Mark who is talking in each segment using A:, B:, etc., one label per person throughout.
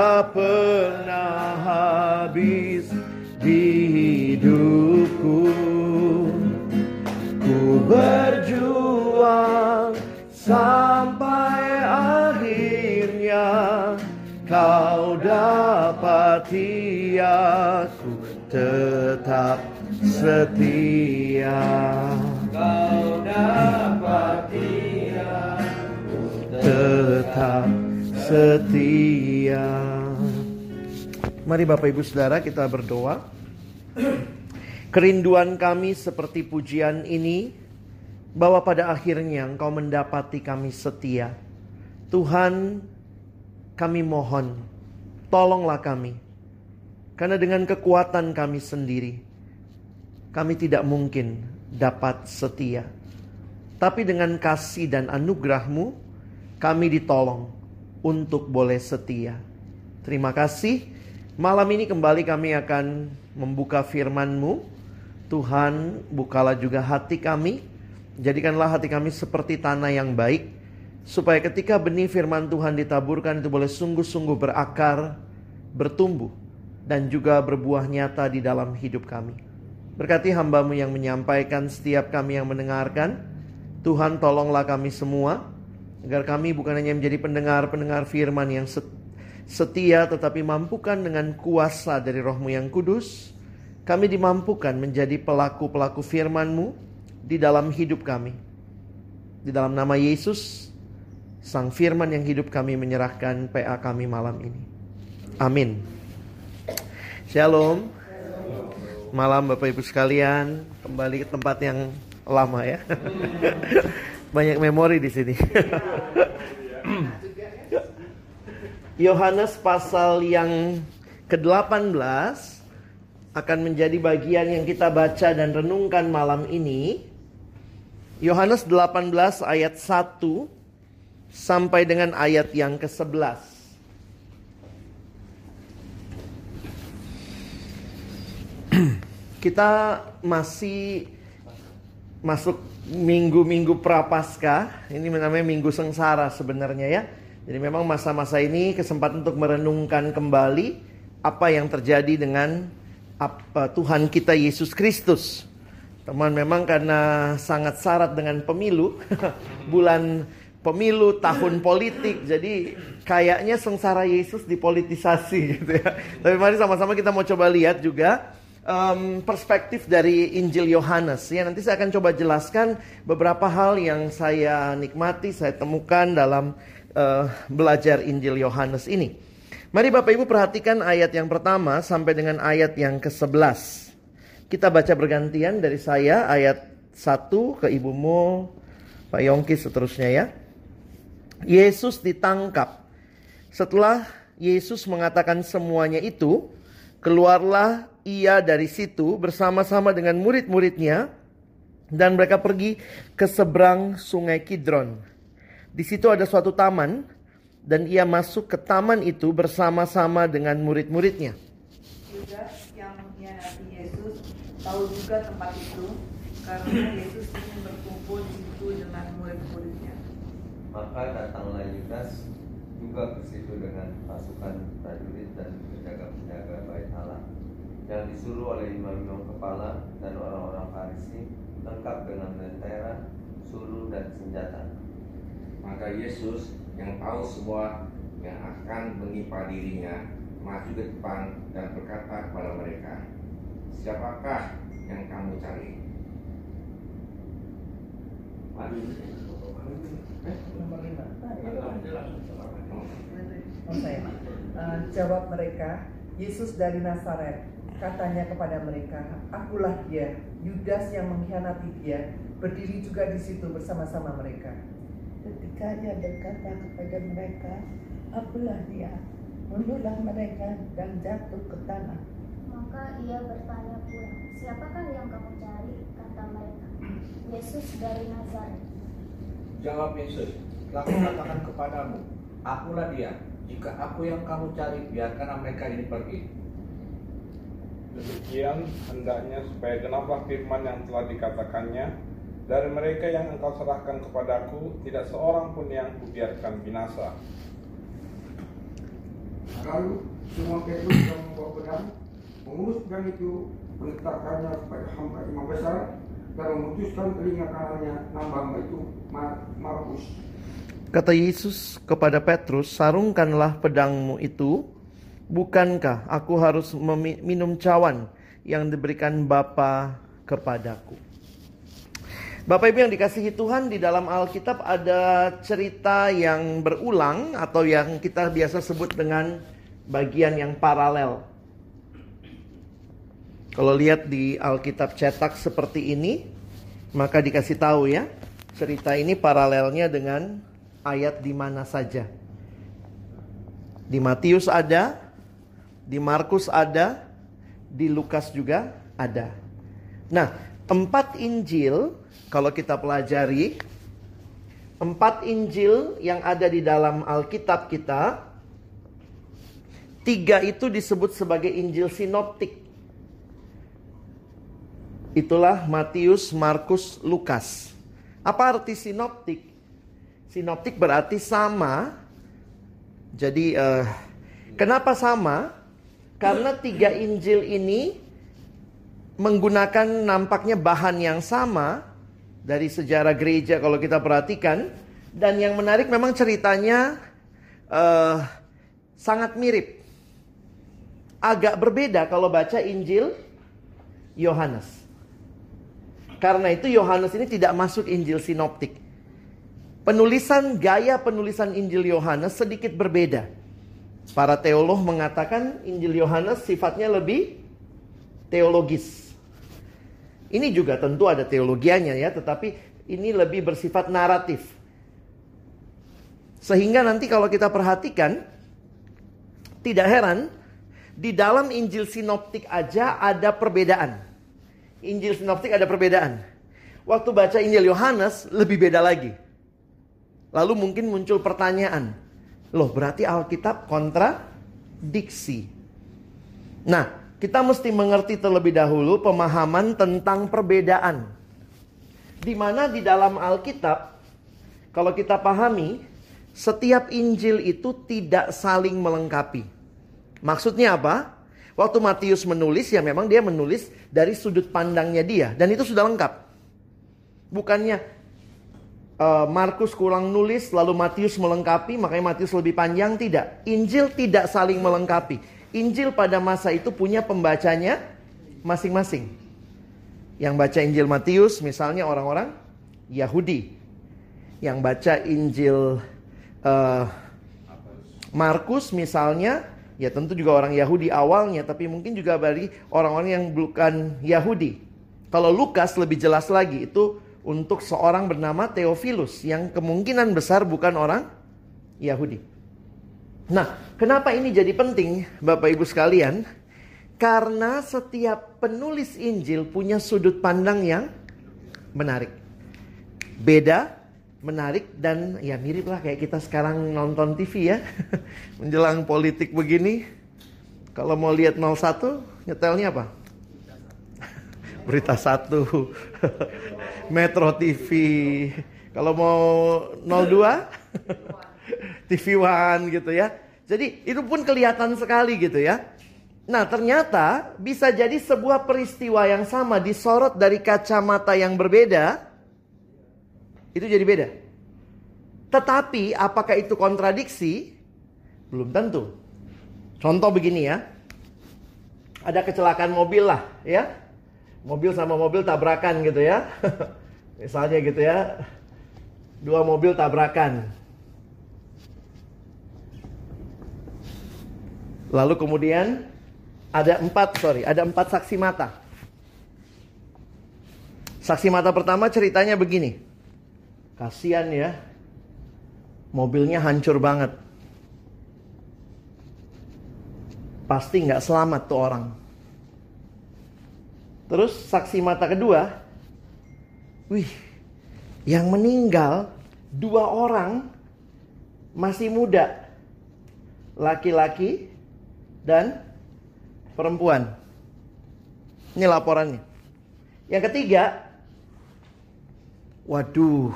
A: tak pernah habis di hidupku. Ku berjuang sampai akhirnya Kau dapati aku tetap setia. Kau dapati aku tetap setia
B: Mari Bapak Ibu Saudara kita berdoa Kerinduan kami seperti pujian ini bahwa pada akhirnya Engkau mendapati kami setia. Tuhan, kami mohon, tolonglah kami. Karena dengan kekuatan kami sendiri, kami tidak mungkin dapat setia. Tapi dengan kasih dan anugerahmu, kami ditolong untuk boleh setia. Terima kasih. Malam ini kembali kami akan membuka firman-Mu. Tuhan, bukalah juga hati kami. Jadikanlah hati kami seperti tanah yang baik. Supaya ketika benih firman Tuhan ditaburkan itu boleh sungguh-sungguh berakar, bertumbuh. Dan juga berbuah nyata di dalam hidup kami. Berkati hambamu yang menyampaikan setiap kami yang mendengarkan. Tuhan tolonglah kami semua. Agar kami bukan hanya menjadi pendengar-pendengar firman yang setia tetapi mampukan dengan kuasa dari rohmu yang kudus kami dimampukan menjadi pelaku-pelaku firman-Mu di dalam hidup kami. Di dalam nama Yesus, Sang Firman yang hidup kami menyerahkan PA kami malam ini. Amin. Shalom. Malam Bapak Ibu sekalian, kembali ke tempat yang lama ya. Banyak memori di sini. Yohanes pasal yang ke-18 akan menjadi bagian yang kita baca dan renungkan malam ini. Yohanes 18 ayat 1 sampai dengan ayat yang ke-11. Kita masih masuk minggu-minggu prapaskah. Ini namanya minggu sengsara sebenarnya ya. Jadi memang masa-masa ini kesempatan untuk merenungkan kembali apa yang terjadi dengan apa Tuhan kita Yesus Kristus. Teman memang karena sangat syarat dengan pemilu, bulan pemilu tahun politik, jadi kayaknya sengsara Yesus dipolitisasi gitu ya. Tapi mari sama-sama kita mau coba lihat juga um, perspektif dari Injil Yohanes. Ya nanti saya akan coba jelaskan beberapa hal yang saya nikmati, saya temukan dalam uh, belajar Injil Yohanes ini. Mari Bapak Ibu perhatikan ayat yang pertama sampai dengan ayat yang ke-11. Kita baca bergantian dari saya ayat 1 ke ibumu, Pak Yongki seterusnya ya. Yesus ditangkap. Setelah Yesus mengatakan semuanya itu, keluarlah ia dari situ bersama-sama dengan murid-muridnya dan mereka pergi ke seberang sungai Kidron. Di situ ada suatu taman dan ia masuk ke taman itu bersama-sama dengan murid-muridnya.
C: Yudas yang mengkhianati Yesus tahu juga tempat itu karena Yesus ingin berkumpul di situ dengan murid-muridnya.
A: Maka datanglah Yudas juga ke situ dengan pasukan prajurit dan penjaga-penjaga bait Allah yang disuruh oleh imam-imam kepala dan orang-orang Farisi lengkap dengan lentera, sulu dan senjata.
D: Maka Yesus yang tahu semua yang akan menimpa dirinya maju ke depan dan berkata kepada mereka, Siapakah yang kamu cari?
C: Oh, saya. Eh, jawab mereka, Yesus dari Nazaret. Katanya kepada mereka, akulah dia. Yudas yang mengkhianati dia berdiri juga di situ bersama-sama mereka.
E: Ketika ia berkata kepada mereka, Akulah dia, muncullah mereka dan jatuh ke tanah.
F: Maka ia bertanya pula, siapakah yang kamu cari? Kata mereka, Yesus dari Nazaret.
G: Jawab Yesus, telah kukatakan kepadamu, akulah dia. Jika aku yang kamu cari, biarkanlah mereka ini pergi.
H: Demikian hendaknya supaya genaplah firman yang telah dikatakannya dari mereka yang engkau serahkan kepadaku tidak seorang pun yang kubiarkan binasa.
I: Lalu semua Petrus yang membawa pedang mengurus pedang itu meletakkannya kepada hamba imam besar dan memutuskan telinga kanannya nambah hamba itu Mar- Markus.
B: Kata Yesus kepada Petrus, "Sarungkanlah pedangmu itu. Bukankah aku harus minum cawan yang diberikan Bapa kepadaku?" Bapak Ibu yang dikasihi Tuhan, di dalam Alkitab ada cerita yang berulang atau yang kita biasa sebut dengan bagian yang paralel. Kalau lihat di Alkitab cetak seperti ini, maka dikasih tahu ya, cerita ini paralelnya dengan ayat di mana saja. Di Matius ada, di Markus ada, di Lukas juga ada. Nah, empat Injil kalau kita pelajari empat Injil yang ada di dalam Alkitab kita, tiga itu disebut sebagai Injil sinoptik. Itulah Matius, Markus, Lukas. Apa arti sinoptik? Sinoptik berarti sama. Jadi eh, kenapa sama? Karena tiga Injil ini menggunakan nampaknya bahan yang sama dari sejarah gereja kalau kita perhatikan. Dan yang menarik memang ceritanya eh, sangat mirip. Agak berbeda kalau baca Injil Yohanes. Karena itu Yohanes ini tidak masuk Injil sinoptik. Penulisan gaya penulisan Injil Yohanes sedikit berbeda. Para teolog mengatakan Injil Yohanes sifatnya lebih teologis. Ini juga tentu ada teologianya ya, tetapi ini lebih bersifat naratif. Sehingga nanti kalau kita perhatikan tidak heran di dalam Injil sinoptik aja ada perbedaan. Injil sinoptik ada perbedaan. Waktu baca Injil Yohanes lebih beda lagi. Lalu mungkin muncul pertanyaan. Loh berarti Alkitab kontradiksi. Nah kita mesti mengerti terlebih dahulu pemahaman tentang perbedaan. Di mana di dalam Alkitab, kalau kita pahami, setiap Injil itu tidak saling melengkapi. Maksudnya apa? Waktu Matius menulis, ya memang dia menulis dari sudut pandangnya dia. Dan itu sudah lengkap. Bukannya uh, Markus kurang nulis, lalu Matius melengkapi, makanya Matius lebih panjang. Tidak. Injil tidak saling melengkapi. Injil pada masa itu punya pembacanya masing-masing. Yang baca Injil Matius misalnya orang-orang Yahudi. Yang baca Injil uh, Markus misalnya ya tentu juga orang Yahudi awalnya tapi mungkin juga bagi orang-orang yang bukan Yahudi. Kalau Lukas lebih jelas lagi itu untuk seorang bernama Theophilus yang kemungkinan besar bukan orang Yahudi. Nah, kenapa ini jadi penting Bapak Ibu sekalian? Karena setiap penulis Injil punya sudut pandang yang menarik. Beda menarik dan ya mirip lah kayak kita sekarang nonton TV ya. Menjelang politik begini. Kalau mau lihat 01, nyetelnya apa? Berita satu. Metro TV. Kalau mau 02, TV One gitu ya. Jadi itu pun kelihatan sekali gitu ya. Nah ternyata bisa jadi sebuah peristiwa yang sama disorot dari kacamata yang berbeda. Itu jadi beda. Tetapi apakah itu kontradiksi? Belum tentu. Contoh begini ya. Ada kecelakaan mobil lah ya. Mobil sama mobil tabrakan gitu ya. Misalnya gitu ya. Dua mobil tabrakan. Lalu kemudian ada empat, sorry, ada empat saksi mata. Saksi mata pertama ceritanya begini. Kasian ya, mobilnya hancur banget. Pasti nggak selamat tuh orang. Terus saksi mata kedua, wih, yang meninggal dua orang masih muda, laki-laki dan perempuan. Ini laporannya. Yang ketiga, waduh,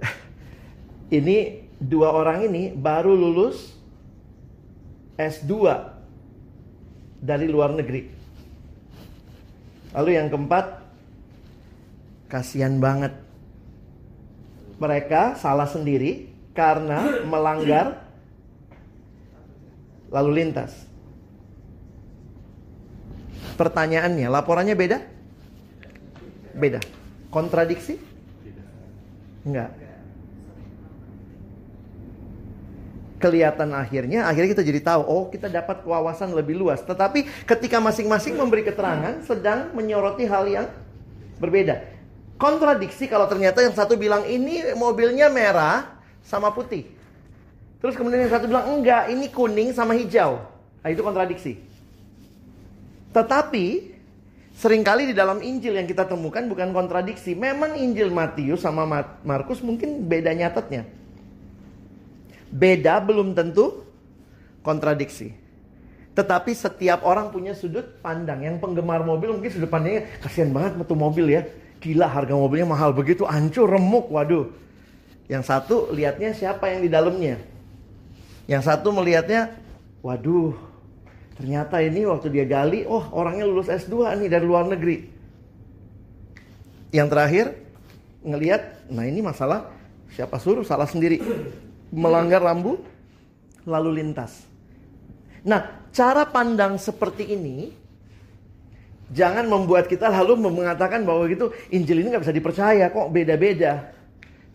B: ini dua orang ini baru lulus S2 dari luar negeri. Lalu yang keempat, kasihan banget. Mereka salah sendiri karena melanggar lalu lintas. Pertanyaannya, laporannya beda? Beda. Kontradiksi? Enggak. Kelihatan akhirnya, akhirnya kita jadi tahu, oh kita dapat wawasan lebih luas. Tetapi ketika masing-masing memberi keterangan, sedang menyoroti hal yang berbeda. Kontradiksi kalau ternyata yang satu bilang ini mobilnya merah sama putih. Terus kemudian yang satu bilang enggak, ini kuning sama hijau. Nah, itu kontradiksi. Tetapi sering kali di dalam Injil yang kita temukan bukan kontradiksi. Memang Injil Matius sama Markus mungkin beda nyatetnya. Beda belum tentu kontradiksi. Tetapi setiap orang punya sudut pandang. Yang penggemar mobil mungkin sudut pandangnya kasihan banget tuh mobil ya. Gila harga mobilnya mahal begitu, hancur, remuk, waduh. Yang satu lihatnya siapa yang di dalamnya. Yang satu melihatnya, waduh, ternyata ini waktu dia gali, oh orangnya lulus S2 nih dari luar negeri. Yang terakhir, ngelihat, nah ini masalah siapa suruh salah sendiri melanggar rambu lalu lintas. Nah, cara pandang seperti ini jangan membuat kita lalu mengatakan bahwa gitu Injil ini nggak bisa dipercaya kok beda-beda.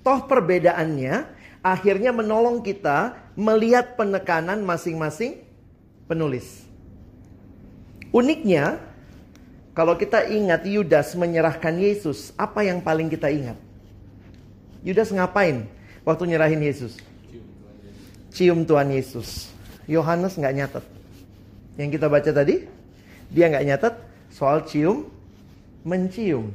B: Toh perbedaannya akhirnya menolong kita melihat penekanan masing-masing penulis. Uniknya, kalau kita ingat Yudas menyerahkan Yesus, apa yang paling kita ingat? Yudas ngapain waktu nyerahin Yesus? cium Tuhan Yesus. Yohanes nggak nyatet. Yang kita baca tadi, dia nggak nyatet soal cium, mencium.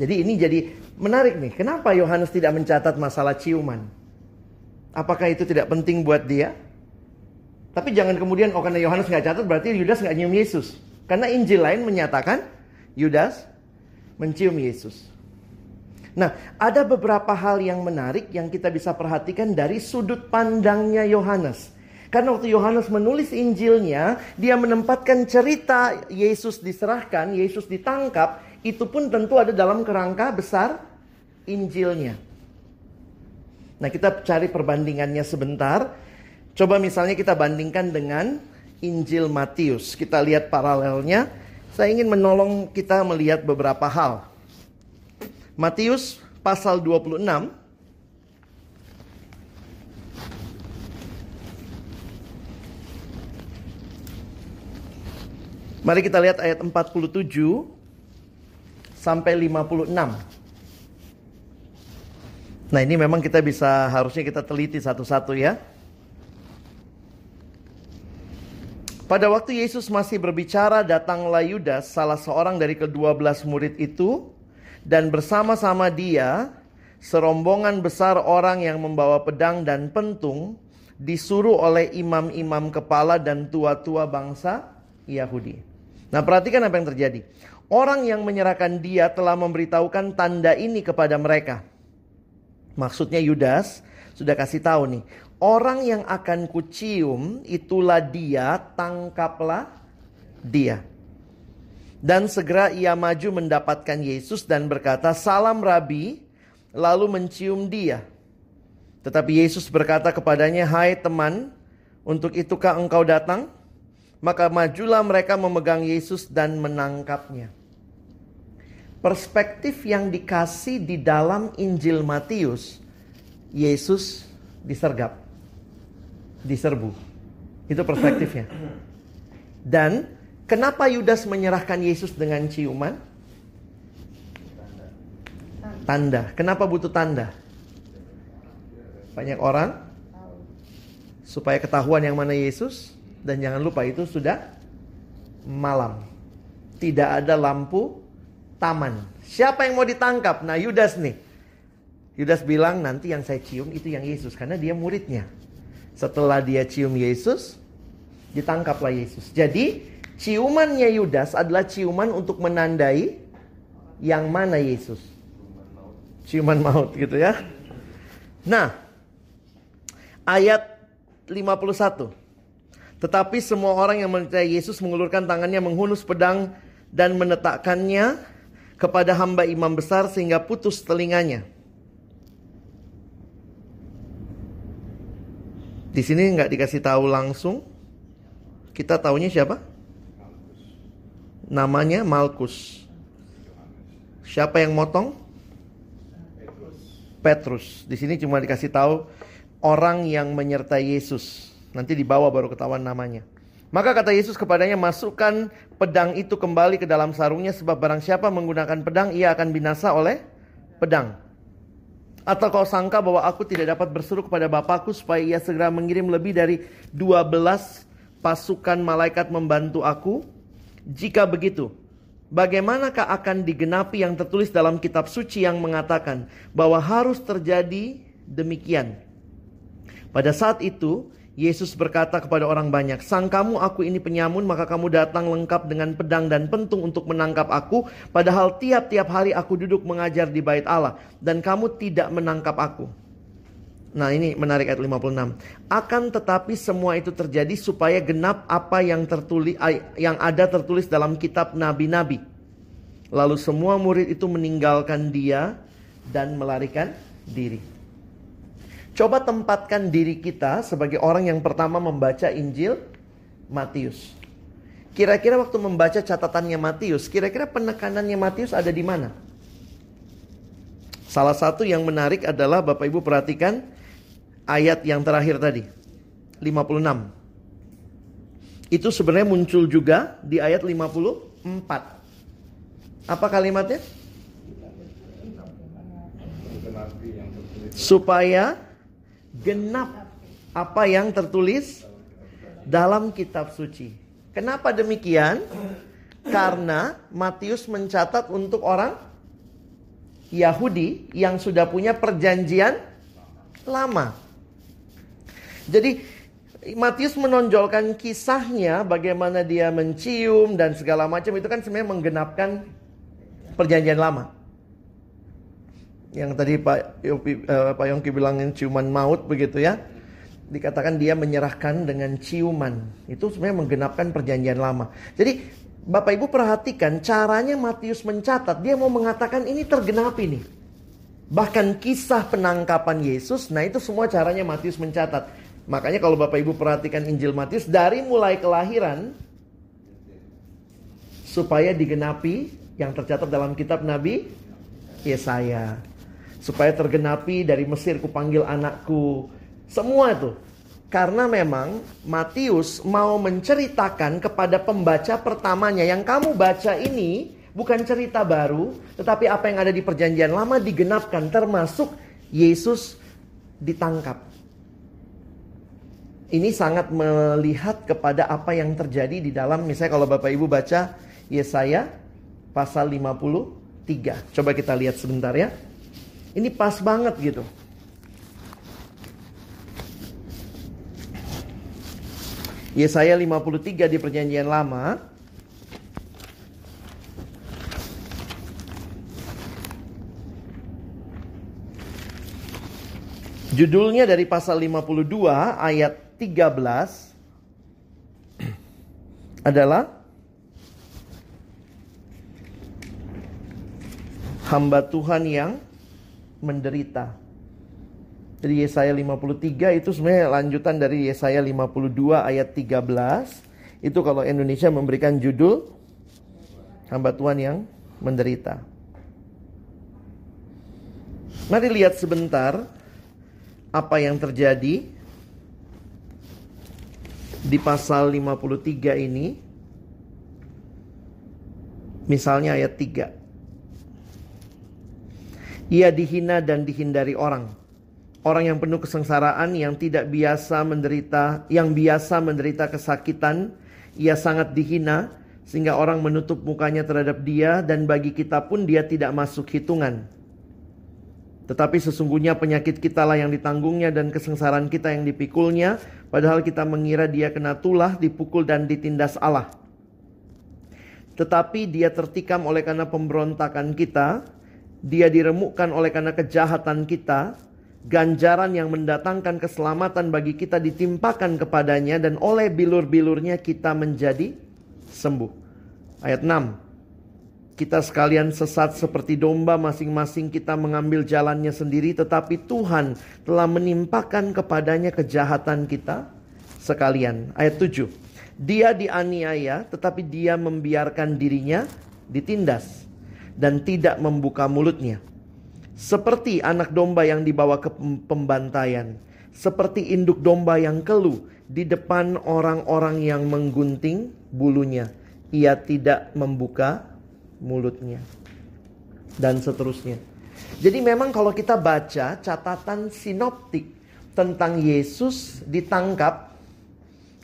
B: Jadi ini jadi menarik nih. Kenapa Yohanes tidak mencatat masalah ciuman? Apakah itu tidak penting buat dia? Tapi jangan kemudian oh karena Yohanes nggak catat berarti Yudas nggak nyium Yesus. Karena Injil lain menyatakan Yudas mencium Yesus. Nah, ada beberapa hal yang menarik yang kita bisa perhatikan dari sudut pandangnya Yohanes. Karena waktu Yohanes menulis Injilnya, dia menempatkan cerita Yesus diserahkan, Yesus ditangkap, itu pun tentu ada dalam kerangka besar Injilnya. Nah, kita cari perbandingannya sebentar. Coba misalnya kita bandingkan dengan Injil Matius. Kita lihat paralelnya. Saya ingin menolong kita melihat beberapa hal. Matius pasal 26 Mari kita lihat ayat 47 sampai 56. Nah, ini memang kita bisa harusnya kita teliti satu-satu ya. Pada waktu Yesus masih berbicara, datanglah Yudas, salah seorang dari kedua belas murid itu, dan bersama-sama dia serombongan besar orang yang membawa pedang dan pentung disuruh oleh imam-imam kepala dan tua-tua bangsa Yahudi. Nah, perhatikan apa yang terjadi. Orang yang menyerahkan dia telah memberitahukan tanda ini kepada mereka. Maksudnya Yudas sudah kasih tahu nih, orang yang akan kucium itulah dia, tangkaplah dia. Dan segera ia maju mendapatkan Yesus dan berkata, "Salam Rabi." Lalu mencium dia. Tetapi Yesus berkata kepadanya, "Hai teman, untuk itukah engkau datang?" Maka majulah mereka memegang Yesus dan menangkapnya. Perspektif yang dikasih di dalam Injil Matius, Yesus disergap, diserbu. Itu perspektifnya. Dan kenapa Yudas menyerahkan Yesus dengan ciuman? Tanda. Kenapa butuh tanda? Banyak orang supaya ketahuan yang mana Yesus dan jangan lupa itu sudah malam. Tidak ada lampu taman. Siapa yang mau ditangkap? Nah, Yudas nih. Yudas bilang nanti yang saya cium itu yang Yesus karena dia muridnya. Setelah dia cium Yesus, ditangkaplah Yesus. Jadi, ciumannya Yudas adalah ciuman untuk menandai yang mana Yesus. Ciuman maut gitu ya. Nah, ayat 51. Tetapi semua orang yang mencari Yesus mengulurkan tangannya menghunus pedang dan menetakkannya kepada hamba imam besar sehingga putus telinganya. Di sini nggak dikasih tahu langsung. Kita tahunya siapa? Namanya Malkus. Siapa yang motong? Petrus. Di sini cuma dikasih tahu orang yang menyertai Yesus. Nanti dibawa baru ketahuan namanya. Maka kata Yesus kepadanya, masukkan pedang itu kembali ke dalam sarungnya sebab barang siapa menggunakan pedang ia akan binasa oleh pedang. Atau kau sangka bahwa aku tidak dapat berseru kepada Bapakku supaya ia segera mengirim lebih dari 12 pasukan malaikat membantu aku? Jika begitu, bagaimanakah akan digenapi yang tertulis dalam kitab suci yang mengatakan bahwa harus terjadi demikian? Pada saat itu, Yesus berkata kepada orang banyak, "Sang kamu aku ini penyamun, maka kamu datang lengkap dengan pedang dan pentung untuk menangkap aku, padahal tiap-tiap hari aku duduk mengajar di bait Allah dan kamu tidak menangkap aku." Nah, ini menarik ayat 56. Akan tetapi semua itu terjadi supaya genap apa yang tertulis yang ada tertulis dalam kitab nabi-nabi. Lalu semua murid itu meninggalkan dia dan melarikan diri. Coba tempatkan diri kita sebagai orang yang pertama membaca Injil Matius. Kira-kira waktu membaca catatannya Matius, kira-kira penekanannya Matius ada di mana? Salah satu yang menarik adalah Bapak Ibu perhatikan ayat yang terakhir tadi. 56. Itu sebenarnya muncul juga di ayat 54. Apa kalimatnya? Supaya genap apa yang tertulis dalam kitab suci. Kenapa demikian? Karena Matius mencatat untuk orang Yahudi yang sudah punya perjanjian lama. Jadi Matius menonjolkan kisahnya bagaimana dia mencium dan segala macam itu kan sebenarnya menggenapkan perjanjian lama. Yang tadi Pak Yongki, uh, Pak Yongki bilangin ciuman maut begitu ya. Dikatakan dia menyerahkan dengan ciuman. Itu sebenarnya menggenapkan perjanjian lama. Jadi Bapak Ibu perhatikan caranya Matius mencatat. Dia mau mengatakan ini tergenapi nih. Bahkan kisah penangkapan Yesus, nah itu semua caranya Matius mencatat. Makanya kalau Bapak Ibu perhatikan Injil Matius dari mulai kelahiran supaya digenapi yang tercatat dalam kitab Nabi Yesaya. Supaya tergenapi dari Mesir kupanggil anakku. Semua itu. Karena memang Matius mau menceritakan kepada pembaca pertamanya yang kamu baca ini bukan cerita baru, tetapi apa yang ada di perjanjian lama digenapkan termasuk Yesus ditangkap. Ini sangat melihat kepada apa yang terjadi di dalam misalnya kalau Bapak Ibu baca Yesaya pasal 53. Coba kita lihat sebentar ya. Ini pas banget gitu. Yesaya 53 di perjanjian lama Judulnya dari pasal 52 ayat 13 adalah hamba Tuhan yang menderita. Jadi Yesaya 53 itu sebenarnya lanjutan dari Yesaya 52 ayat 13. Itu kalau Indonesia memberikan judul hamba Tuhan yang menderita. Mari lihat sebentar apa yang terjadi di pasal 53 ini. Misalnya ayat 3. Ia dihina dan dihindari orang. Orang yang penuh kesengsaraan yang tidak biasa menderita, yang biasa menderita kesakitan, ia sangat dihina sehingga orang menutup mukanya terhadap dia dan bagi kita pun dia tidak masuk hitungan. Tetapi sesungguhnya penyakit kita lah yang ditanggungnya dan kesengsaraan kita yang dipikulnya, padahal kita mengira dia kena tulah, dipukul dan ditindas Allah. Tetapi dia tertikam oleh karena pemberontakan kita, dia diremukkan oleh karena kejahatan kita, ganjaran yang mendatangkan keselamatan bagi kita ditimpakan kepadanya dan oleh bilur-bilurnya kita menjadi sembuh. Ayat 6. Kita sekalian sesat seperti domba masing-masing kita mengambil jalannya sendiri tetapi Tuhan telah menimpakan kepadanya kejahatan kita sekalian. Ayat 7. Dia dianiaya tetapi dia membiarkan dirinya ditindas dan tidak membuka mulutnya. Seperti anak domba yang dibawa ke pembantaian, seperti induk domba yang keluh di depan orang-orang yang menggunting bulunya, ia tidak membuka mulutnya. Dan seterusnya. Jadi memang kalau kita baca catatan sinoptik tentang Yesus ditangkap,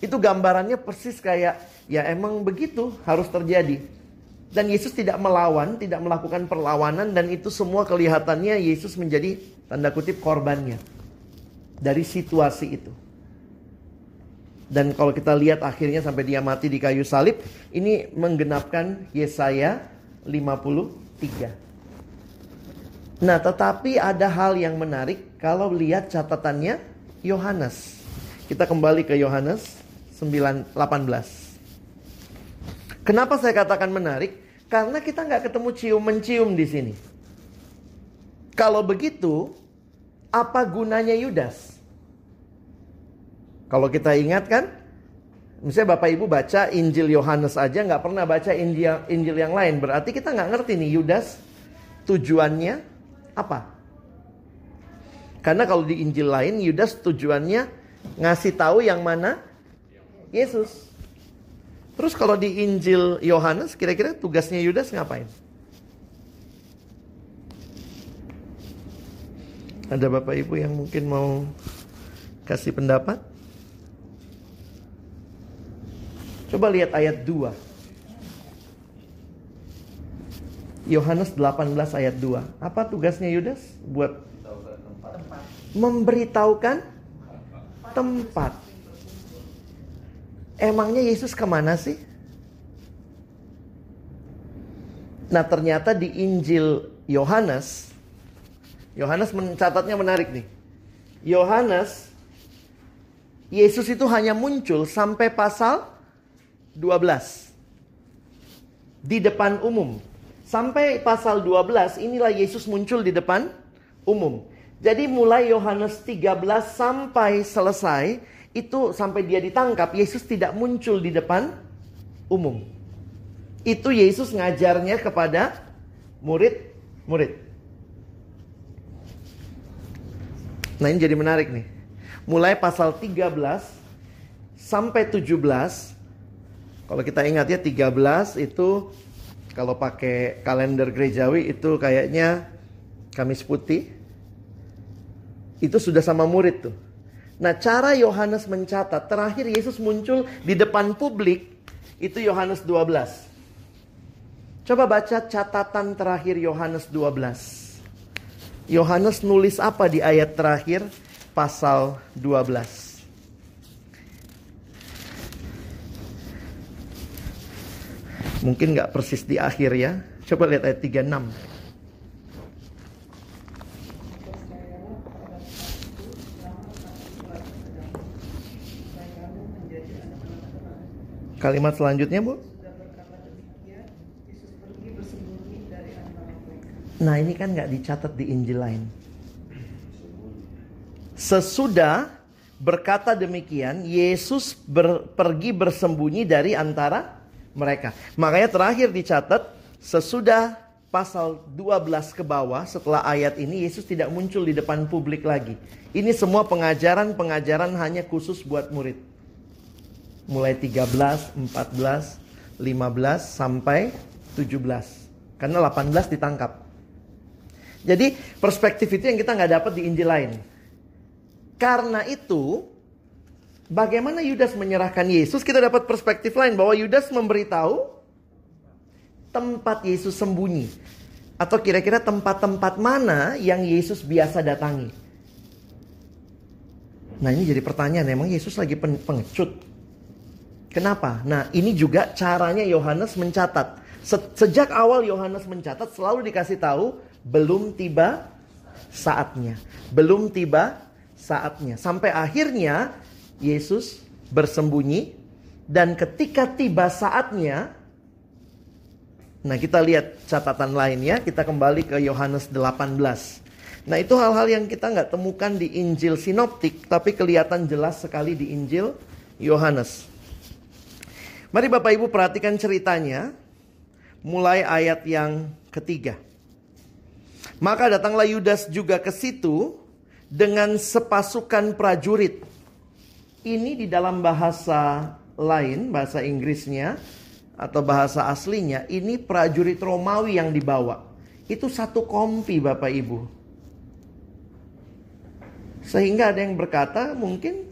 B: itu gambarannya persis kayak ya emang begitu harus terjadi. Dan Yesus tidak melawan, tidak melakukan perlawanan dan itu semua kelihatannya Yesus menjadi tanda kutip korbannya dari situasi itu. Dan kalau kita lihat akhirnya sampai dia mati di kayu salib, ini menggenapkan Yesaya 53. Nah, tetapi ada hal yang menarik kalau lihat catatannya Yohanes. Kita kembali ke Yohanes 9 18. Kenapa saya katakan menarik? Karena kita nggak ketemu cium mencium di sini. Kalau begitu, apa gunanya Yudas? Kalau kita ingat kan, misalnya Bapak Ibu baca Injil Yohanes aja nggak pernah baca Injil, Injil yang lain. Berarti kita nggak ngerti nih Yudas tujuannya apa? Karena kalau di Injil lain Yudas tujuannya ngasih tahu yang mana Yesus. Terus kalau di Injil Yohanes kira-kira tugasnya Yudas ngapain? Ada Bapak Ibu yang mungkin mau kasih pendapat? Coba lihat ayat 2. Yohanes 18 ayat 2. Apa tugasnya Yudas? Buat memberitahukan tempat. Emangnya Yesus ke mana sih? Nah ternyata di Injil Yohanes, Yohanes mencatatnya menarik nih. Yohanes, Yesus itu hanya muncul sampai pasal 12. Di depan umum. Sampai pasal 12 inilah Yesus muncul di depan umum. Jadi mulai Yohanes 13 sampai selesai itu sampai dia ditangkap, Yesus tidak muncul di depan umum. Itu Yesus ngajarnya kepada murid-murid. Nah ini jadi menarik nih. Mulai pasal 13 sampai 17. Kalau kita ingat ya 13 itu kalau pakai kalender gerejawi itu kayaknya Kamis Putih. Itu sudah sama murid tuh. Nah, cara Yohanes mencatat terakhir Yesus muncul di depan publik itu Yohanes 12. Coba baca catatan terakhir Yohanes 12. Yohanes nulis apa di ayat terakhir pasal 12? Mungkin nggak persis di akhir ya. Coba lihat ayat 36. Kalimat selanjutnya, Bu. Nah, ini kan nggak dicatat di Injil lain. Sesudah berkata demikian, Yesus ber, pergi bersembunyi dari antara mereka. Makanya terakhir dicatat, sesudah pasal 12 ke bawah, setelah ayat ini, Yesus tidak muncul di depan publik lagi. Ini semua pengajaran-pengajaran hanya khusus buat murid mulai 13, 14, 15 sampai 17. Karena 18 ditangkap. Jadi perspektif itu yang kita nggak dapat di Injil lain. Karena itu, bagaimana Yudas menyerahkan Yesus, kita dapat perspektif lain bahwa Yudas memberitahu tempat Yesus sembunyi. Atau kira-kira tempat-tempat mana yang Yesus biasa datangi. Nah ini jadi pertanyaan, emang Yesus lagi pengecut? Kenapa? Nah, ini juga caranya Yohanes mencatat. Sejak awal Yohanes mencatat selalu dikasih tahu belum tiba saatnya. Belum tiba saatnya. Sampai akhirnya Yesus bersembunyi dan ketika tiba saatnya Nah, kita lihat catatan lainnya, kita kembali ke Yohanes 18. Nah, itu hal-hal yang kita nggak temukan di Injil Sinoptik, tapi kelihatan jelas sekali di Injil Yohanes. Mari Bapak Ibu perhatikan ceritanya mulai ayat yang ketiga. Maka datanglah Yudas juga ke situ dengan sepasukan prajurit. Ini di dalam bahasa lain, bahasa Inggrisnya atau bahasa aslinya, ini prajurit Romawi yang dibawa. Itu satu kompi Bapak Ibu. Sehingga ada yang berkata mungkin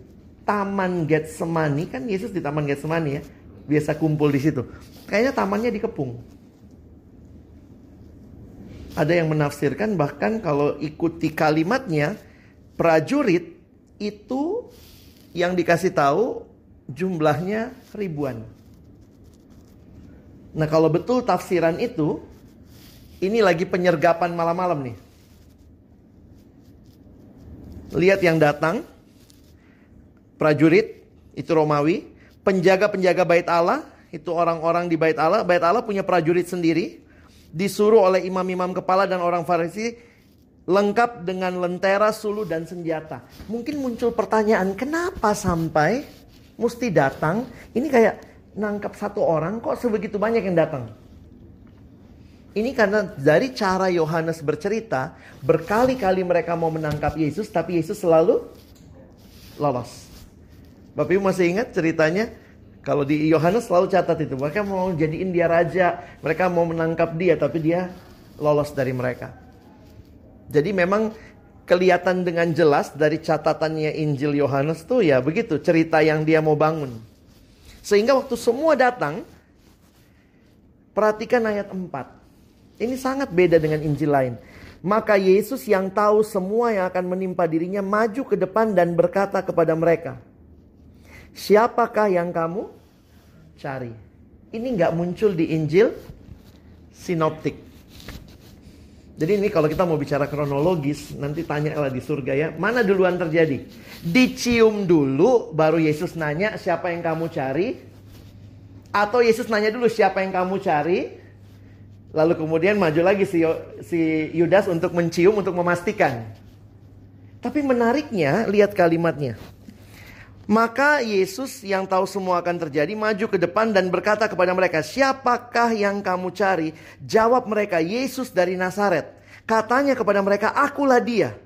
B: Taman Getsemani kan Yesus di Taman Getsemani ya biasa kumpul di situ. Kayaknya tamannya dikepung. Ada yang menafsirkan bahkan kalau ikuti kalimatnya prajurit itu yang dikasih tahu jumlahnya ribuan. Nah kalau betul tafsiran itu ini lagi penyergapan malam-malam nih. Lihat yang datang prajurit itu Romawi penjaga-penjaga bait Allah, itu orang-orang di bait Allah, bait Allah punya prajurit sendiri, disuruh oleh imam-imam kepala dan orang Farisi lengkap dengan lentera, sulu dan senjata. Mungkin muncul pertanyaan, kenapa sampai mesti datang? Ini kayak nangkap satu orang kok sebegitu banyak yang datang? Ini karena dari cara Yohanes bercerita, berkali-kali mereka mau menangkap Yesus, tapi Yesus selalu lolos. Bapak Ibu masih ingat ceritanya? Kalau di Yohanes selalu catat itu. Mereka mau jadiin dia raja. Mereka mau menangkap dia. Tapi dia lolos dari mereka. Jadi memang kelihatan dengan jelas dari catatannya Injil Yohanes tuh ya begitu. Cerita yang dia mau bangun. Sehingga waktu semua datang. Perhatikan ayat 4. Ini sangat beda dengan Injil lain. Maka Yesus yang tahu semua yang akan menimpa dirinya maju ke depan dan berkata kepada mereka. Siapakah yang kamu cari? Ini nggak muncul di Injil sinoptik. Jadi ini kalau kita mau bicara kronologis, nanti tanya di surga ya, mana duluan terjadi? Dicium dulu, baru Yesus nanya siapa yang kamu cari? Atau Yesus nanya dulu siapa yang kamu cari? Lalu kemudian maju lagi si, si Yudas untuk mencium, untuk memastikan. Tapi menariknya, lihat kalimatnya. Maka Yesus yang tahu semua akan terjadi maju ke depan dan berkata kepada mereka, "Siapakah yang kamu cari?" Jawab mereka, "Yesus dari Nazaret." Katanya kepada mereka, "Akulah dia."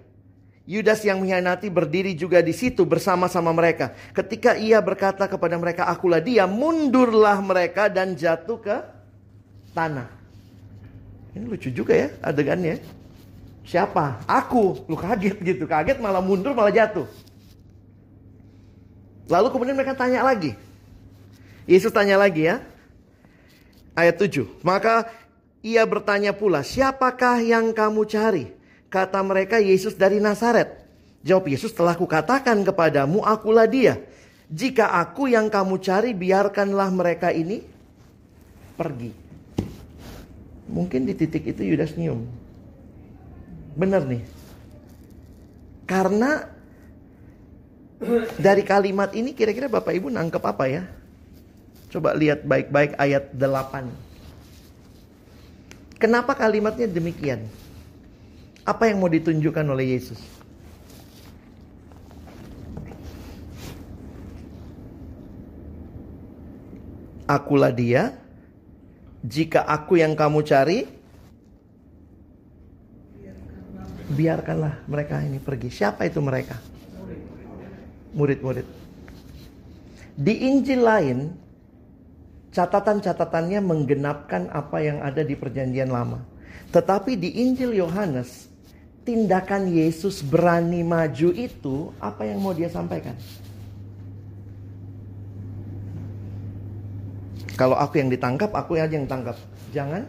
B: Yudas yang mengkhianati berdiri juga di situ bersama-sama mereka. Ketika ia berkata kepada mereka, "Akulah dia," mundurlah mereka dan jatuh ke tanah. Ini lucu juga ya adegannya. Siapa? Aku. Lu kaget gitu. Kaget malah mundur malah jatuh. Lalu kemudian mereka tanya lagi. Yesus tanya lagi ya. Ayat 7. Maka ia bertanya pula, siapakah yang kamu cari? Kata mereka Yesus dari Nazaret. Jawab Yesus telah kukatakan kepadamu akulah dia. Jika aku yang kamu cari biarkanlah mereka ini pergi. Mungkin di titik itu Yudas nyium. Benar nih. Karena dari kalimat ini kira-kira Bapak Ibu nangkep apa ya? Coba lihat baik-baik ayat 8. Kenapa kalimatnya demikian? Apa yang mau ditunjukkan oleh Yesus? Akulah dia. Jika aku yang kamu cari, biarkanlah mereka ini pergi. Siapa itu mereka? Murid-murid. Di Injil lain, catatan-catatannya menggenapkan apa yang ada di Perjanjian Lama. Tetapi di Injil Yohanes, tindakan Yesus berani maju itu apa yang mau dia sampaikan? Kalau aku yang ditangkap, aku aja yang tangkap. Jangan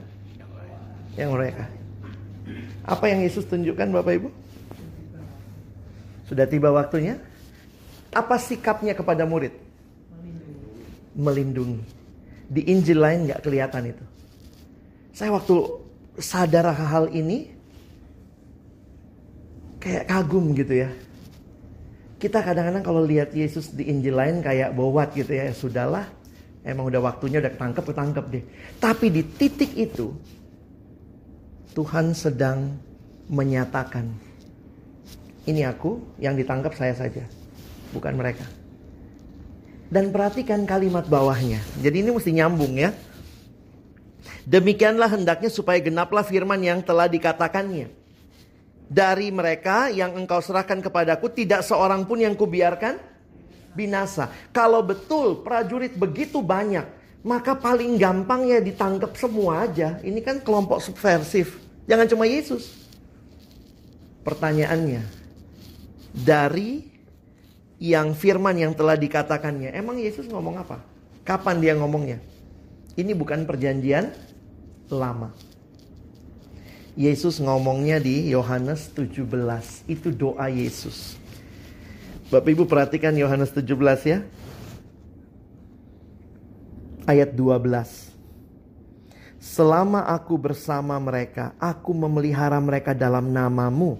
B: yang mereka. Apa yang Yesus tunjukkan Bapak Ibu? Sudah tiba waktunya. Apa sikapnya kepada murid? Melindungi. Di Injil lain nggak kelihatan itu. Saya waktu sadar hal ini, kayak kagum gitu ya. Kita kadang-kadang kalau lihat Yesus di Injil lain kayak bowat gitu ya, sudahlah Emang udah waktunya udah ketangkep, ketangkep deh. Tapi di titik itu Tuhan sedang menyatakan ini aku yang ditangkap saya saja, bukan mereka. Dan perhatikan kalimat bawahnya. Jadi ini mesti nyambung ya. Demikianlah hendaknya supaya genaplah firman yang telah dikatakannya. Dari mereka yang engkau serahkan kepadaku tidak seorang pun yang kubiarkan binasa. Kalau betul prajurit begitu banyak, maka paling gampang ya ditangkap semua aja. Ini kan kelompok subversif. Jangan cuma Yesus. Pertanyaannya, dari yang firman yang telah dikatakannya, emang Yesus ngomong apa? Kapan dia ngomongnya? Ini bukan perjanjian lama. Yesus ngomongnya di Yohanes 17. Itu doa Yesus. Bapak Ibu perhatikan Yohanes 17 ya. Ayat 12. Selama aku bersama mereka, aku memelihara mereka dalam namamu,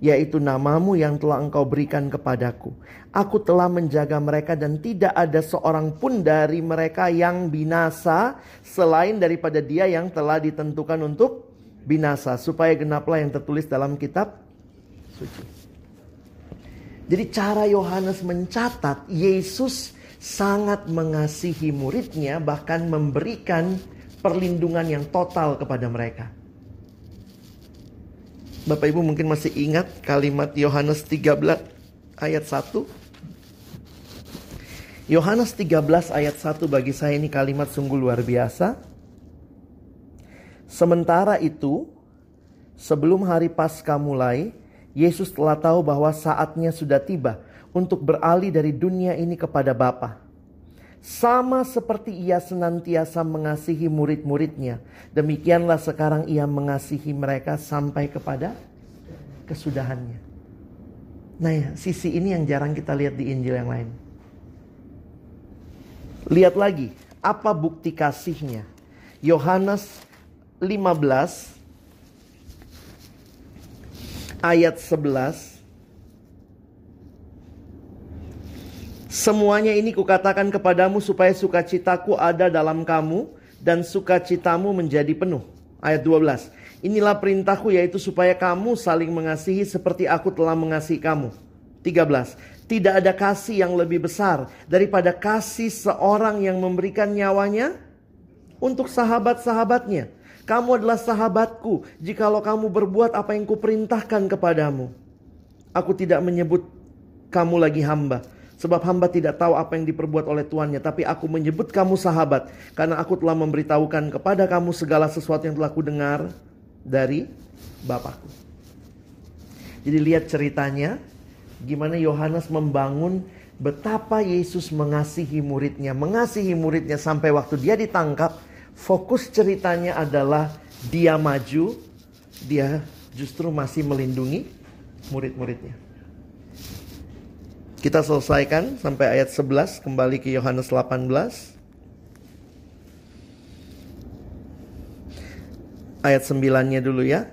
B: yaitu namamu yang telah engkau berikan kepadaku. Aku telah menjaga mereka dan tidak ada seorang pun dari mereka yang binasa selain daripada dia yang telah ditentukan untuk binasa. Supaya genaplah yang tertulis dalam kitab suci. Jadi cara Yohanes mencatat Yesus sangat mengasihi muridnya bahkan memberikan perlindungan yang total kepada mereka. Bapak Ibu mungkin masih ingat kalimat Yohanes 13 ayat 1. Yohanes 13 ayat 1 bagi saya ini kalimat sungguh luar biasa. Sementara itu, sebelum hari Paskah mulai, Yesus telah tahu bahwa saatnya sudah tiba untuk beralih dari dunia ini kepada Bapa. Sama seperti ia senantiasa mengasihi murid-muridnya, demikianlah sekarang ia mengasihi mereka sampai kepada kesudahannya. Nah, ya, sisi ini yang jarang kita lihat di Injil yang lain. Lihat lagi, apa bukti kasihnya? Yohanes 15 ayat 11 Semuanya ini kukatakan kepadamu supaya sukacitaku ada dalam kamu dan sukacitamu menjadi penuh. Ayat 12. Inilah perintahku yaitu supaya kamu saling mengasihi seperti aku telah mengasihi kamu. 13. Tidak ada kasih yang lebih besar daripada kasih seorang yang memberikan nyawanya untuk sahabat-sahabatnya. Kamu adalah sahabatku jikalau kamu berbuat apa yang kuperintahkan kepadamu. Aku tidak menyebut kamu lagi hamba. Sebab hamba tidak tahu apa yang diperbuat oleh tuannya. Tapi aku menyebut kamu sahabat. Karena aku telah memberitahukan kepada kamu segala sesuatu yang telah kudengar dari Bapakku. Jadi lihat ceritanya. Gimana Yohanes membangun betapa Yesus mengasihi muridnya. Mengasihi muridnya sampai waktu dia ditangkap Fokus ceritanya adalah dia maju, dia justru masih melindungi murid-muridnya. Kita selesaikan sampai ayat 11 kembali ke Yohanes 18. Ayat 9-nya dulu ya.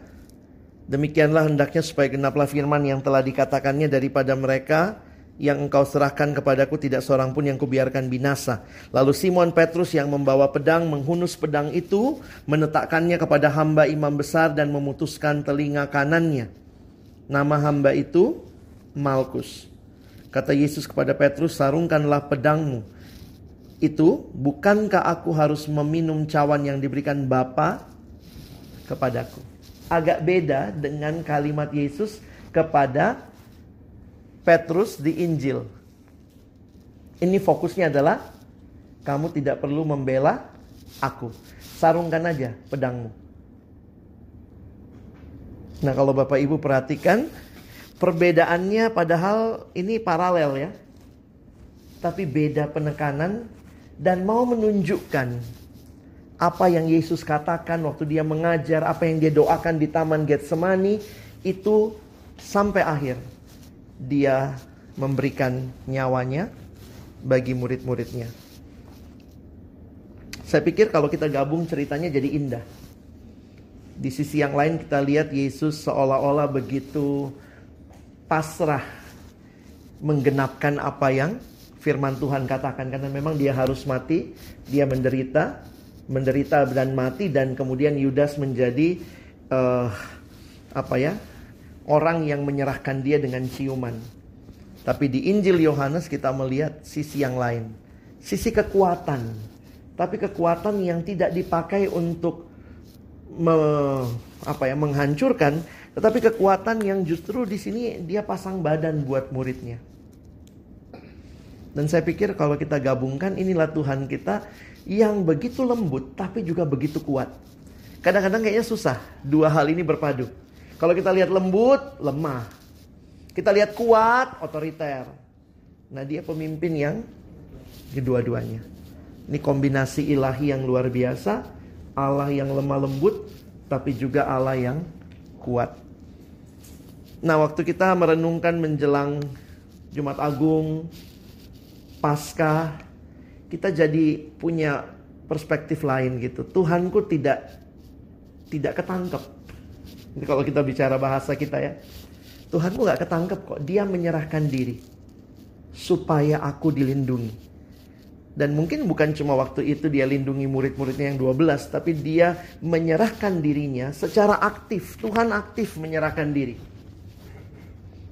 B: Demikianlah hendaknya supaya genaplah firman yang telah dikatakannya daripada mereka yang engkau serahkan kepadaku tidak seorang pun yang kubiarkan binasa. Lalu Simon Petrus yang membawa pedang menghunus pedang itu, menetakkannya kepada hamba imam besar dan memutuskan telinga kanannya. Nama hamba itu Malkus. Kata Yesus kepada Petrus, sarungkanlah pedangmu. Itu, bukankah aku harus meminum cawan yang diberikan Bapa kepadaku? Agak beda dengan kalimat Yesus kepada Petrus di Injil. Ini fokusnya adalah kamu tidak perlu membela aku. Sarungkan aja pedangmu. Nah, kalau Bapak Ibu perhatikan perbedaannya padahal ini paralel ya. Tapi beda penekanan dan mau menunjukkan apa yang Yesus katakan waktu dia mengajar, apa yang dia doakan di Taman Getsemani itu sampai akhir dia memberikan nyawanya bagi murid-muridnya. Saya pikir kalau kita gabung ceritanya jadi indah. Di sisi yang lain kita lihat Yesus seolah-olah begitu pasrah menggenapkan apa yang firman Tuhan katakan karena memang dia harus mati, dia menderita, menderita dan mati dan kemudian Yudas menjadi uh, apa ya? orang yang menyerahkan dia dengan ciuman. Tapi di Injil Yohanes kita melihat sisi yang lain. Sisi kekuatan. Tapi kekuatan yang tidak dipakai untuk me, apa ya menghancurkan, tetapi kekuatan yang justru di sini dia pasang badan buat muridnya. Dan saya pikir kalau kita gabungkan inilah Tuhan kita yang begitu lembut tapi juga begitu kuat. Kadang-kadang kayaknya susah dua hal ini berpadu. Kalau kita lihat lembut, lemah. Kita lihat kuat, otoriter. Nah dia pemimpin yang kedua-duanya. Ini kombinasi ilahi yang luar biasa. Allah yang lemah lembut, tapi juga Allah yang kuat. Nah waktu kita merenungkan menjelang Jumat Agung, Pasca, kita jadi punya perspektif lain gitu. Tuhanku tidak tidak ketangkep ini kalau kita bicara bahasa kita ya. Tuhanku gak ketangkep kok. Dia menyerahkan diri. Supaya aku dilindungi. Dan mungkin bukan cuma waktu itu dia lindungi murid-muridnya yang 12. Tapi dia menyerahkan dirinya secara aktif. Tuhan aktif menyerahkan diri.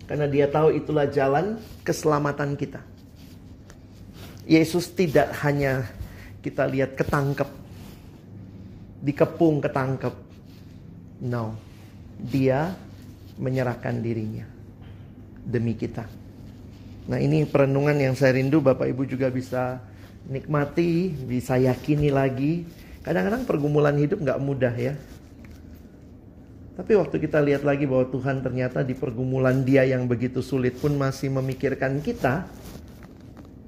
B: Karena dia tahu itulah jalan keselamatan kita. Yesus tidak hanya kita lihat ketangkep. Dikepung ketangkep. No dia menyerahkan dirinya demi kita. Nah ini perenungan yang saya rindu Bapak Ibu juga bisa nikmati, bisa yakini lagi. Kadang-kadang pergumulan hidup nggak mudah ya. Tapi waktu kita lihat lagi bahwa Tuhan ternyata di pergumulan dia yang begitu sulit pun masih memikirkan kita.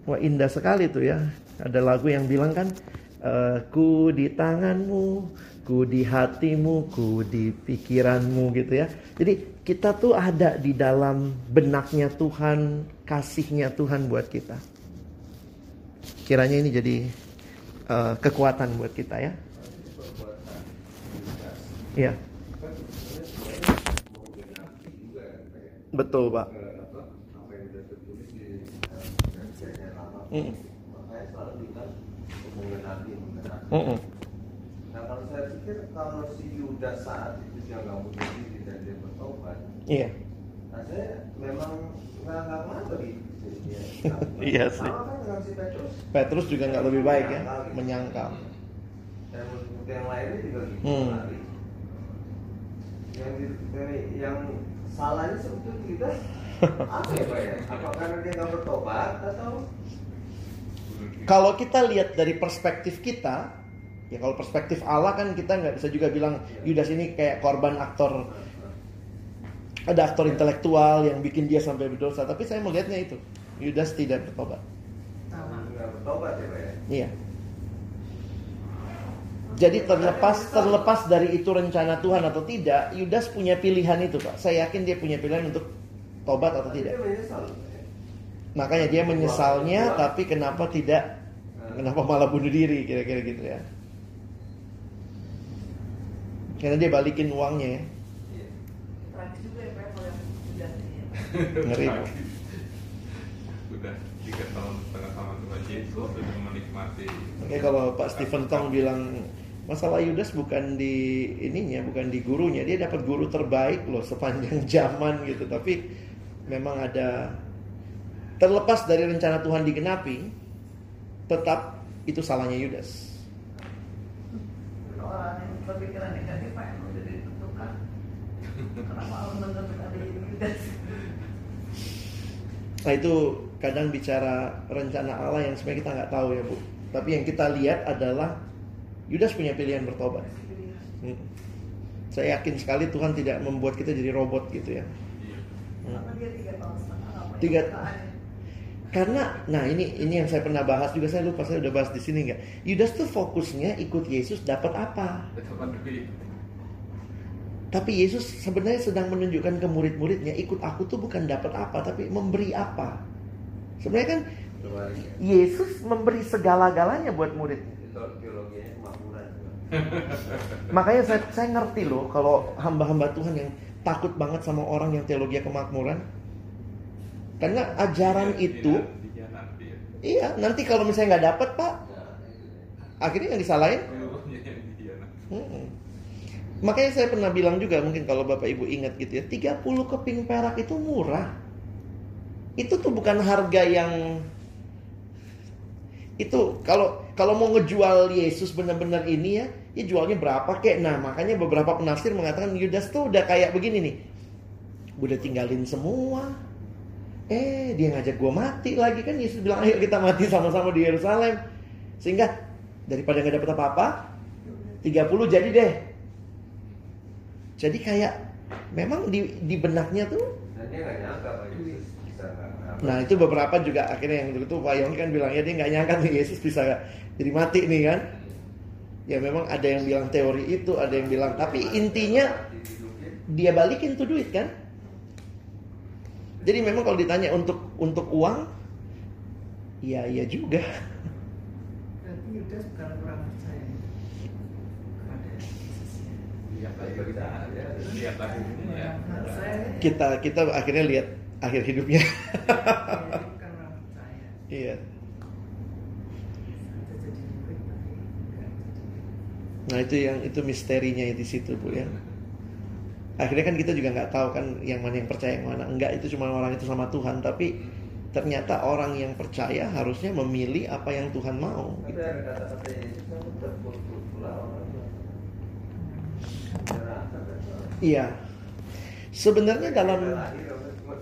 B: Wah indah sekali tuh ya. Ada lagu yang bilang kan, e, ku di tanganmu, ku di hatimu, ku di pikiranmu gitu ya. Jadi kita tuh ada di dalam benaknya Tuhan, kasihnya Tuhan buat kita. Kiranya ini jadi uh, kekuatan buat kita ya. Iya. Betul pak. Mm. Mm -mm
A: saya pikir kalau si Yudas saat itu dia nggak bunuh diri dan dia bertobat
B: iya.
A: nah saya memang nggak nggak mau gitu
B: iya sih.
A: Kan si Petrus?
B: Petrus juga nggak lebih baik ya menyangkal
A: dan yang lainnya juga gitu
B: hmm.
A: yang di, yang salahnya sebetulnya kita apa ya pak ya apa karena dia nggak bertobat atau
B: kalau kita lihat dari perspektif kita Ya kalau perspektif Allah kan kita nggak bisa juga bilang Yudas ini kayak korban aktor ada aktor intelektual yang bikin dia sampai berdosa. Tapi saya melihatnya itu Yudas tidak bertobat.
A: Tidak bertobat ya Pak ya?
B: Iya. Jadi terlepas terlepas dari itu rencana Tuhan atau tidak, Yudas punya pilihan itu, Pak. Saya yakin dia punya pilihan untuk tobat atau tidak. Makanya dia menyesalnya, tapi kenapa tidak? Kenapa malah bunuh diri? Kira-kira gitu ya. Karena dia balikin uangnya ya.
A: Iya.
C: Tragis juga ya Pak kalau yang sudah ini.
B: Ngeri. Pak.
J: Udah tiga tahun setengah sama Tuhan Yesus sudah menikmati.
B: Makanya kalau Pak Stephen Tong bilang masalah Yudas bukan di ininya, bukan di gurunya. Dia dapat guru terbaik loh sepanjang zaman gitu. Tapi memang ada terlepas dari rencana Tuhan digenapi, tetap itu salahnya Yudas.
C: Orang yang berpikiran negatif Pak yang udah ditentukan. Kenapa Allah menentukan ada Yudas?
B: Nah itu kadang bicara rencana Allah yang sebenarnya kita nggak tahu ya Bu. Tapi yang kita lihat adalah Yudas punya pilihan bertobat. Hmm. Saya yakin sekali Tuhan tidak membuat kita jadi robot gitu ya.
C: Karena dia tiga.
B: Karena, nah ini ini yang saya pernah bahas juga saya lupa saya udah bahas di sini nggak. Yudas tuh fokusnya ikut Yesus dapat apa? Tapi Yesus sebenarnya sedang menunjukkan ke murid-muridnya ikut aku tuh bukan dapat apa tapi memberi apa. Sebenarnya kan. Yesus memberi segala-galanya buat murid.
A: Teologinya kemakmuran.
B: Makanya saya, saya ngerti loh kalau hamba-hamba Tuhan yang takut banget sama orang yang teologi kemakmuran. Karena ajaran
J: Tidak-
B: itu,
J: tidak dikhianati ya.
B: iya nanti kalau misalnya nggak dapat pak,
A: itu deh.
B: akhirnya yang disalahin. Hmm. Makanya saya pernah bilang juga mungkin kalau Bapak Ibu ingat gitu ya, 30 keping perak itu murah. Itu tuh bukan harga yang itu kalau kalau mau ngejual Yesus benar-benar ini ya, ya jualnya berapa kek? Nah, makanya beberapa penafsir mengatakan Yudas tuh udah kayak begini nih. Udah tinggalin semua. Eh, dia ngajak gua mati lagi kan Yesus bilang ayo kita mati sama-sama di Yerusalem. Sehingga daripada nggak dapat apa-apa, 30 jadi deh. Jadi kayak memang di di benaknya tuh. Nah itu beberapa juga akhirnya yang itu Pak Yongki kan bilang ya dia nggak nyangka nih Yesus bisa jadi mati nih kan. Ya memang ada yang bilang teori itu, ada yang bilang tapi intinya dia balikin tuh duit kan. Jadi memang kalau ditanya untuk untuk uang, iya iya juga.
C: Berarti Yudas bukan kurang percaya
A: kita ya.
J: Lihat akhirnya ya.
C: Nah,
B: Kita kita akhirnya lihat akhir hidupnya.
C: ya,
B: iya.
C: Jadi.
B: Nah itu yang itu misterinya di situ bu ya. Akhirnya kan kita juga nggak tahu kan yang mana yang percaya yang mana enggak itu cuma orang itu sama Tuhan tapi ternyata orang yang percaya harusnya memilih apa yang Tuhan mau.
A: Tapi ada kata-kata kan.
B: Iya. Sebenarnya dalam
A: Dia lahir, orang cuma-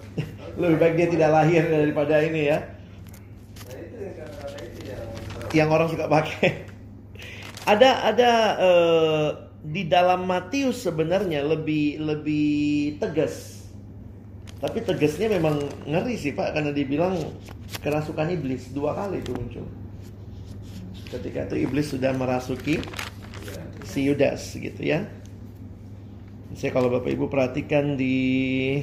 B: lebih baik dia tidak lahir daripada ini ya.
A: Yang
B: orang suka pakai. Ada ada eh, di dalam Matius sebenarnya lebih lebih tegas. Tapi tegasnya memang ngeri sih Pak karena dibilang kerasukan iblis dua kali itu muncul. Ketika itu iblis sudah merasuki si Yudas gitu ya. Saya kalau Bapak Ibu perhatikan di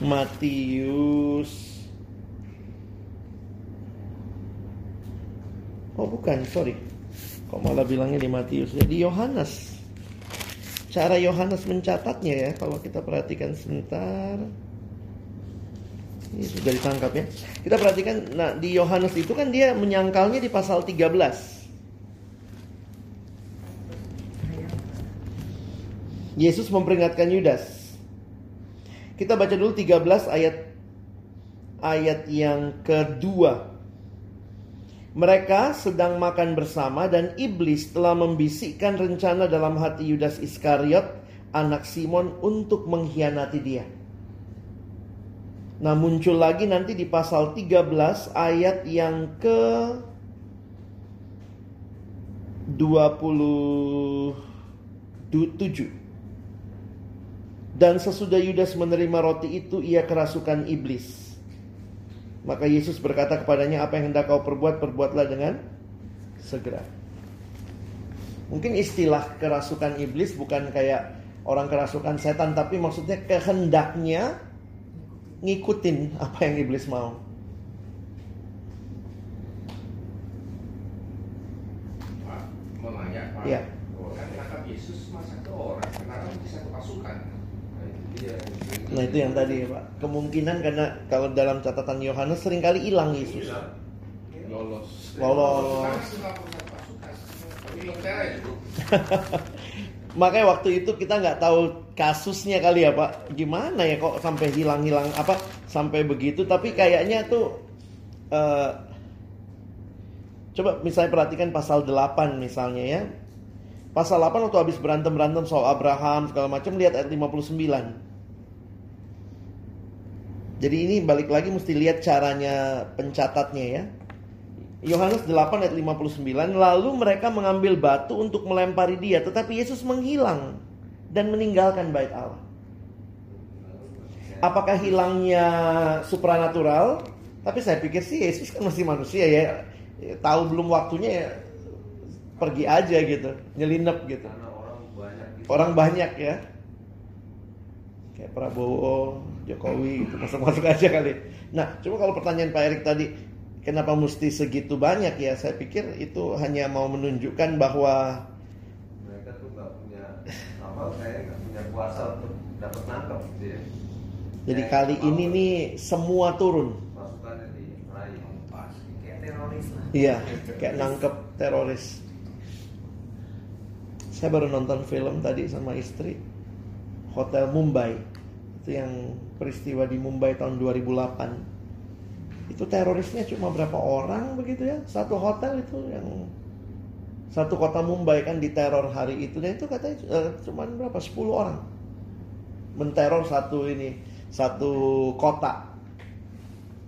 B: Matius Oh bukan, sorry. Kok malah bilangnya di Matius? Ya, di Yohanes. Cara Yohanes mencatatnya ya, kalau kita perhatikan sebentar. Ini sudah ditangkap ya. Kita perhatikan, nah di Yohanes itu kan dia menyangkalnya di pasal 13. Yesus memperingatkan Yudas. Kita baca dulu 13 ayat ayat yang kedua. Mereka sedang makan bersama dan iblis telah membisikkan rencana dalam hati Yudas Iskariot, anak Simon untuk mengkhianati dia. Nah, muncul lagi nanti di pasal 13 ayat yang ke 27. Dan sesudah Yudas menerima roti itu, ia kerasukan iblis. Maka Yesus berkata kepadanya, apa yang hendak kau perbuat, perbuatlah dengan segera. Mungkin istilah kerasukan iblis bukan kayak orang kerasukan setan, tapi maksudnya kehendaknya ngikutin apa yang iblis mau.
D: Pak, mau nanya Pak.
B: Iya.
D: Kan menangkap Yesus masa ke orang, kenapa bisa ke pasukan? Nah, itu dia.
B: Nah itu yang tadi ya Pak. Kemungkinan karena kalau dalam catatan Yohanes sering kali hilang Yesus.
J: lolos
B: Lolos. Makanya waktu itu kita nggak tahu kasusnya kali ya Pak. Gimana ya kok sampai hilang-hilang apa sampai begitu. Tapi kayaknya tuh eh, coba misalnya perhatikan pasal 8 misalnya ya. Pasal 8 waktu habis berantem-berantem soal Abraham segala macam lihat ayat 59. Jadi ini balik lagi mesti lihat caranya pencatatnya ya. Yohanes 8 ayat 59 Lalu mereka mengambil batu untuk melempari dia Tetapi Yesus menghilang Dan meninggalkan bait Allah Apakah hilangnya supranatural? Tapi saya pikir sih Yesus kan masih manusia ya Tahu belum waktunya ya Pergi aja gitu Nyelinap gitu
A: Karena orang banyak gitu.
B: Orang banyak ya Kayak Prabowo, Jokowi gitu Masuk-masuk aja kali Nah cuma kalau pertanyaan Pak Erik tadi Kenapa mesti segitu banyak ya? Saya pikir itu hanya mau menunjukkan bahwa
A: mereka tuh nggak punya apa kayak nggak punya kuasa untuk dapat nangkep gitu ya
B: jadi
A: Kayak
B: kali ini nih semua turun.
A: pasukannya diraih
C: Pas, kayak teroris lah.
B: Iya, kayak nangkep teroris. Saya baru nonton film tadi sama istri Hotel Mumbai. Itu yang peristiwa di Mumbai tahun 2008. Itu terorisnya cuma berapa orang begitu ya? Satu hotel itu yang satu kota Mumbai kan diteror hari itu dan itu katanya eh, cuma berapa 10 orang menteror satu ini satu kota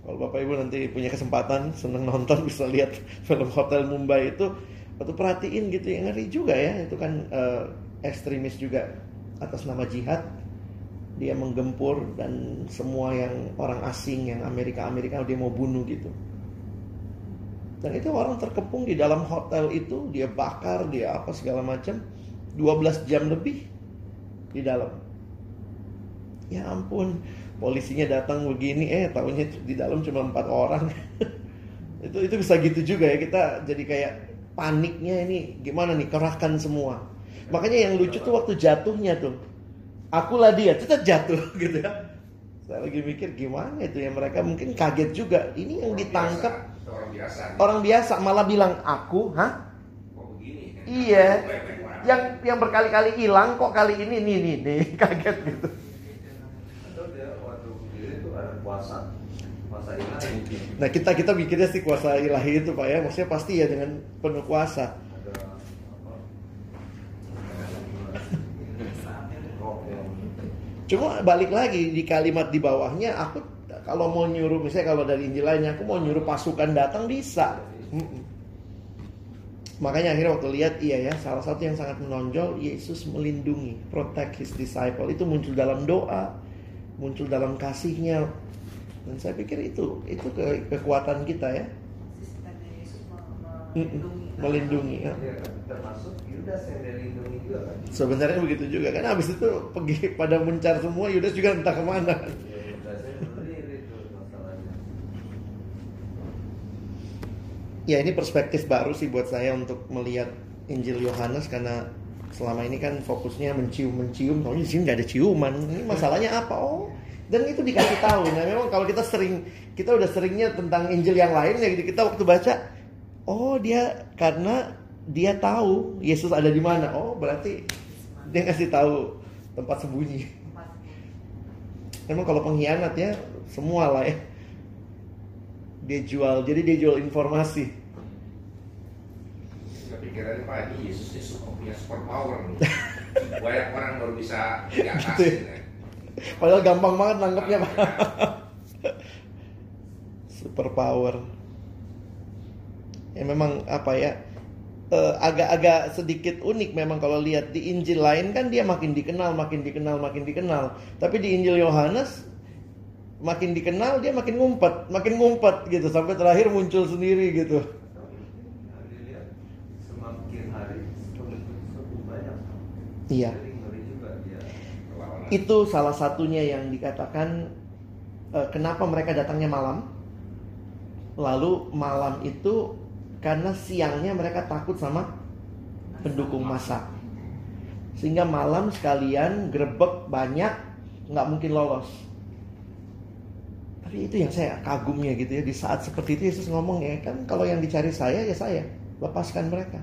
B: kalau bapak ibu nanti punya kesempatan seneng nonton bisa lihat film Hotel Mumbai itu waktu perhatiin gitu ya ngeri juga ya itu kan eh, ekstremis juga atas nama jihad dia menggempur dan semua yang orang asing yang Amerika Amerika dia mau bunuh gitu. Dan itu orang terkepung di dalam hotel itu dia bakar dia apa segala macam 12 jam lebih di dalam. Ya ampun polisinya datang begini eh tahunya di dalam cuma empat orang. Itu itu bisa gitu juga ya kita jadi kayak paniknya ini gimana nih kerahkan semua makanya yang lucu tuh waktu jatuhnya tuh. Akulah dia tetap jatuh gitu ya saya lagi mikir gimana itu ya mereka? Mungkin kaget juga. Ini yang
D: Orang
B: ditangkap
D: biasa, Orang biasa.
B: orang biasa malah bilang aku? Hah?
D: Kok begini?
B: Iya. Yang yang berkali-kali hilang kok kali ini nih nih nih. Kaget gitu.
A: Atau dia waktu berdiri itu ada kuasa kuasa ilahi. Mungkin
B: nah kita kita mikirnya sih kuasa ilahi itu pak ya. Maksudnya pasti ya dengan penuh kuasa
A: ada apa roh yang
B: cuma balik lagi di kalimat di bawahnya aku kalau mau nyuruh misalnya kalau dari Injil lainnya aku mau nyuruh pasukan datang bisa. Makanya akhirnya waktu lihat iya ya salah satu yang sangat menonjol Yesus melindungi protect his disciple. Itu muncul dalam doa muncul dalam kasihnya. Dan saya pikir itu itu ke- kekuatan kita ya
C: Sistemnya Yesus me-
B: Mm-mm.
C: Melindungi.
B: melindungi ya.
A: kan termasuk Yudas yang dilindungi juga kan
B: sebenarnya begitu juga kan habis itu pergi pada mencar semua Yudas juga entah
A: ke mana ya masalahnya
B: Ya ini perspektif baru sih buat saya untuk melihat Injil Yohanes karena selama ini kan fokusnya mencium-mencium, tapi di sini nggak ada ciuman. Ini masalahnya apa? Oh, dan itu dikasih tahu. Nah memang kalau kita sering, kita udah seringnya tentang Injil yang lain ya kita waktu baca, oh dia karena dia tahu Yesus ada di mana. Oh berarti dia ngasih tahu tempat sembunyi. Memang kalau pengkhianat ya semua lah ya dia jual jadi dia jual informasi
D: Kepikiran Pak ini Yesus ini punya super power. Banyak orang baru bisa
B: Gitu
D: diatasin ya.
B: padahal gampang banget nangkepnya pak super power ya memang apa ya eh, agak-agak sedikit unik memang kalau lihat di Injil lain kan dia makin dikenal makin dikenal makin dikenal tapi di Injil Yohanes makin dikenal dia makin ngumpet makin ngumpet gitu sampai terakhir muncul sendiri gitu Iya. Itu salah satunya yang dikatakan eh, kenapa mereka datangnya malam. Lalu malam itu karena siangnya mereka takut sama pendukung massa. Sehingga malam sekalian grebek banyak nggak mungkin lolos. Tapi itu yang saya kagumnya gitu ya di saat seperti itu Yesus ngomong ya kan kalau yang dicari saya ya saya lepaskan mereka.